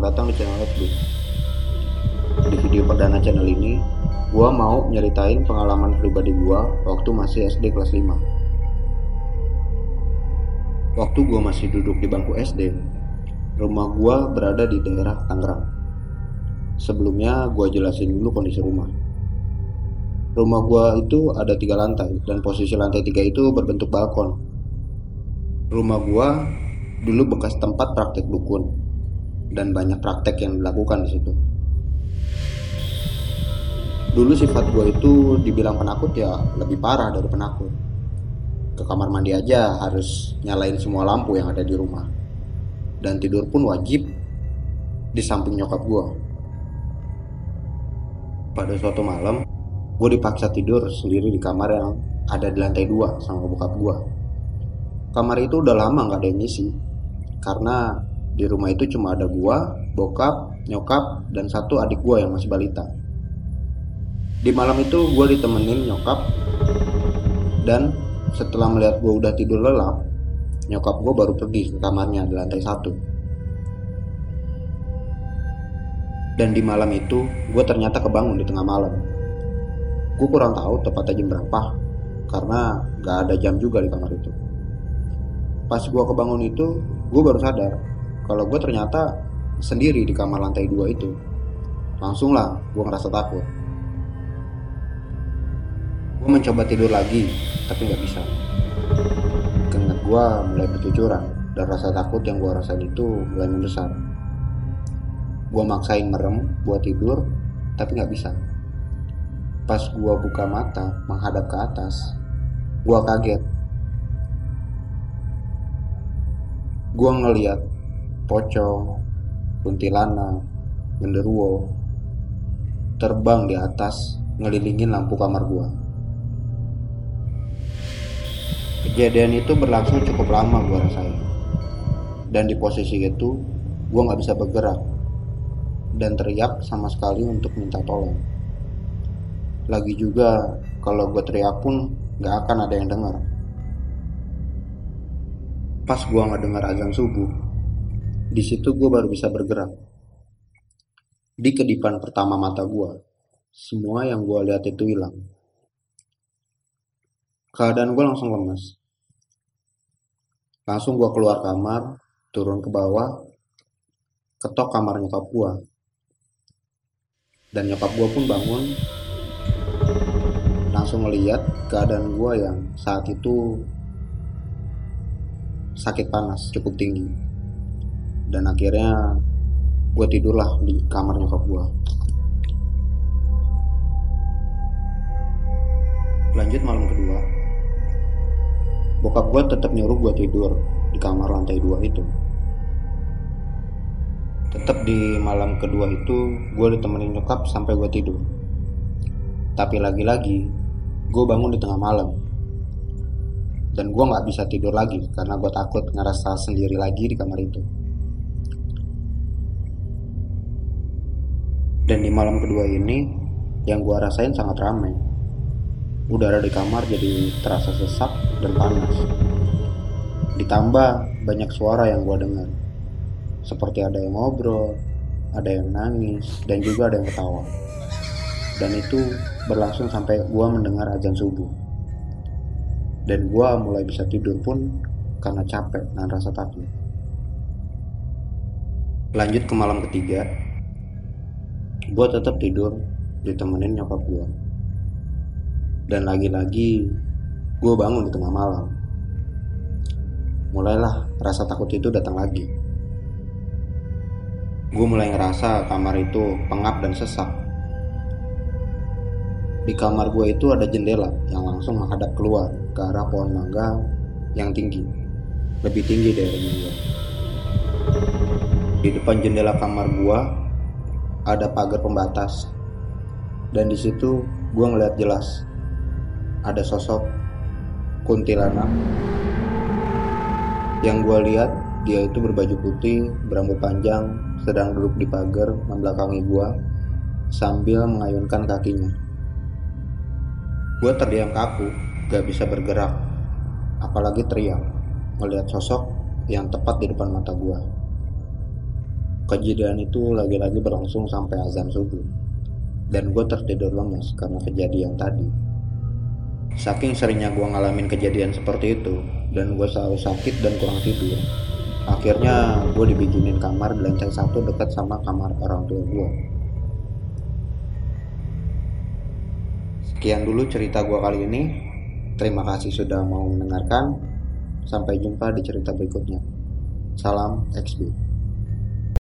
datang di channel FB. Di video perdana channel ini, gua mau nyeritain pengalaman pribadi gua waktu masih SD kelas 5. Waktu gua masih duduk di bangku SD, rumah gua berada di daerah Tangerang. Sebelumnya gua jelasin dulu kondisi rumah. Rumah gua itu ada tiga lantai dan posisi lantai tiga itu berbentuk balkon. Rumah gua dulu bekas tempat praktek dukun dan banyak praktek yang dilakukan di situ. Dulu sifat gue itu dibilang penakut ya lebih parah dari penakut. Ke kamar mandi aja harus nyalain semua lampu yang ada di rumah. Dan tidur pun wajib di samping nyokap gue. Pada suatu malam, gue dipaksa tidur sendiri di kamar yang ada di lantai dua sama bokap gue. Kamar itu udah lama gak ada yang ngisi, karena di rumah itu cuma ada gua, bokap, nyokap, dan satu adik gua yang masih balita. Di malam itu gua ditemenin nyokap dan setelah melihat gua udah tidur lelap, nyokap gua baru pergi ke kamarnya di lantai satu. Dan di malam itu, gue ternyata kebangun di tengah malam. Gue kurang tahu tepatnya jam berapa, karena gak ada jam juga di kamar itu. Pas gue kebangun itu, gue baru sadar kalau gue ternyata sendiri di kamar lantai dua itu. Langsung lah gue ngerasa takut. Gue mencoba tidur lagi, tapi nggak bisa. Keringat gue mulai bercucuran dan rasa takut yang gue rasain itu mulai membesar. Gue maksain merem buat tidur, tapi nggak bisa. Pas gue buka mata menghadap ke atas, gue kaget. Gue ngeliat pocong, kuntilanak, genderuwo terbang di atas ngelilingin lampu kamar gua. Kejadian itu berlangsung cukup lama gua rasain. Dan di posisi itu gua nggak bisa bergerak dan teriak sama sekali untuk minta tolong. Lagi juga kalau gue teriak pun nggak akan ada yang dengar. Pas gua nggak dengar azan subuh, di situ gue baru bisa bergerak. Di kedipan pertama mata gue, semua yang gue lihat itu hilang. Keadaan gue langsung lemas. Langsung gue keluar kamar, turun ke bawah, ketok kamar nyokap gue. Dan nyokap gue pun bangun, langsung melihat keadaan gue yang saat itu sakit panas cukup tinggi dan akhirnya gue tidurlah di kamar nyokap gue lanjut malam kedua bokap gue tetap nyuruh gue tidur di kamar lantai dua itu. Tetap di malam kedua itu gue ditemenin nyokap sampai gue tidur. Tapi lagi-lagi gue bangun di tengah malam. Dan gue nggak bisa tidur lagi karena gue takut ngerasa sendiri lagi di kamar itu Dan di malam kedua ini, yang gue rasain sangat ramai. Udara di kamar jadi terasa sesak dan panas. Ditambah banyak suara yang gue dengar. Seperti ada yang ngobrol, ada yang nangis, dan juga ada yang ketawa. Dan itu berlangsung sampai gue mendengar azan subuh. Dan gue mulai bisa tidur pun karena capek dan rasa takut. Lanjut ke malam ketiga, gue tetap tidur ditemenin nyokap gue dan lagi-lagi gue bangun di tengah malam. Mulailah rasa takut itu datang lagi. Gue mulai ngerasa kamar itu pengap dan sesak. Di kamar gue itu ada jendela yang langsung menghadap keluar ke arah pohon mangga yang tinggi. Lebih tinggi dari gue di depan jendela kamar gue ada pagar pembatas. Dan di situ gue ngeliat jelas ada sosok kuntilanak. Yang gue lihat dia itu berbaju putih berambut panjang sedang duduk di pagar membelakangi gue sambil mengayunkan kakinya. Gue terdiam kaku gak bisa bergerak apalagi teriak melihat sosok yang tepat di depan mata gue Kejadian itu lagi-lagi berlangsung sampai azan subuh. Dan gue tertidur lemas karena kejadian tadi. Saking seringnya gue ngalamin kejadian seperti itu, dan gue selalu sakit dan kurang tidur. Akhirnya gue dibikinin kamar di lantai satu dekat sama kamar orang tua gue. Sekian dulu cerita gue kali ini. Terima kasih sudah mau mendengarkan. Sampai jumpa di cerita berikutnya. Salam XB.